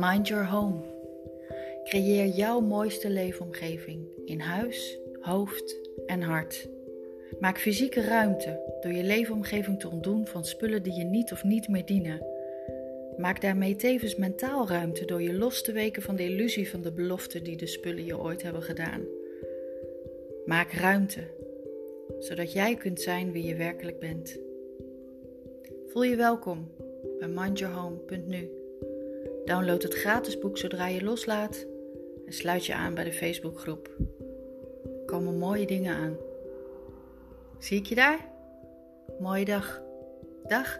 Mind Your Home. Creëer jouw mooiste leefomgeving in huis, hoofd en hart. Maak fysieke ruimte door je leefomgeving te ontdoen van spullen die je niet of niet meer dienen. Maak daarmee tevens mentaal ruimte door je los te weken van de illusie van de belofte die de spullen je ooit hebben gedaan. Maak ruimte, zodat jij kunt zijn wie je werkelijk bent. Voel je welkom bij mindyourhome.nu. Download het gratis boek zodra je loslaat en sluit je aan bij de Facebookgroep. Er komen mooie dingen aan. Zie ik je daar? Mooie dag. Dag.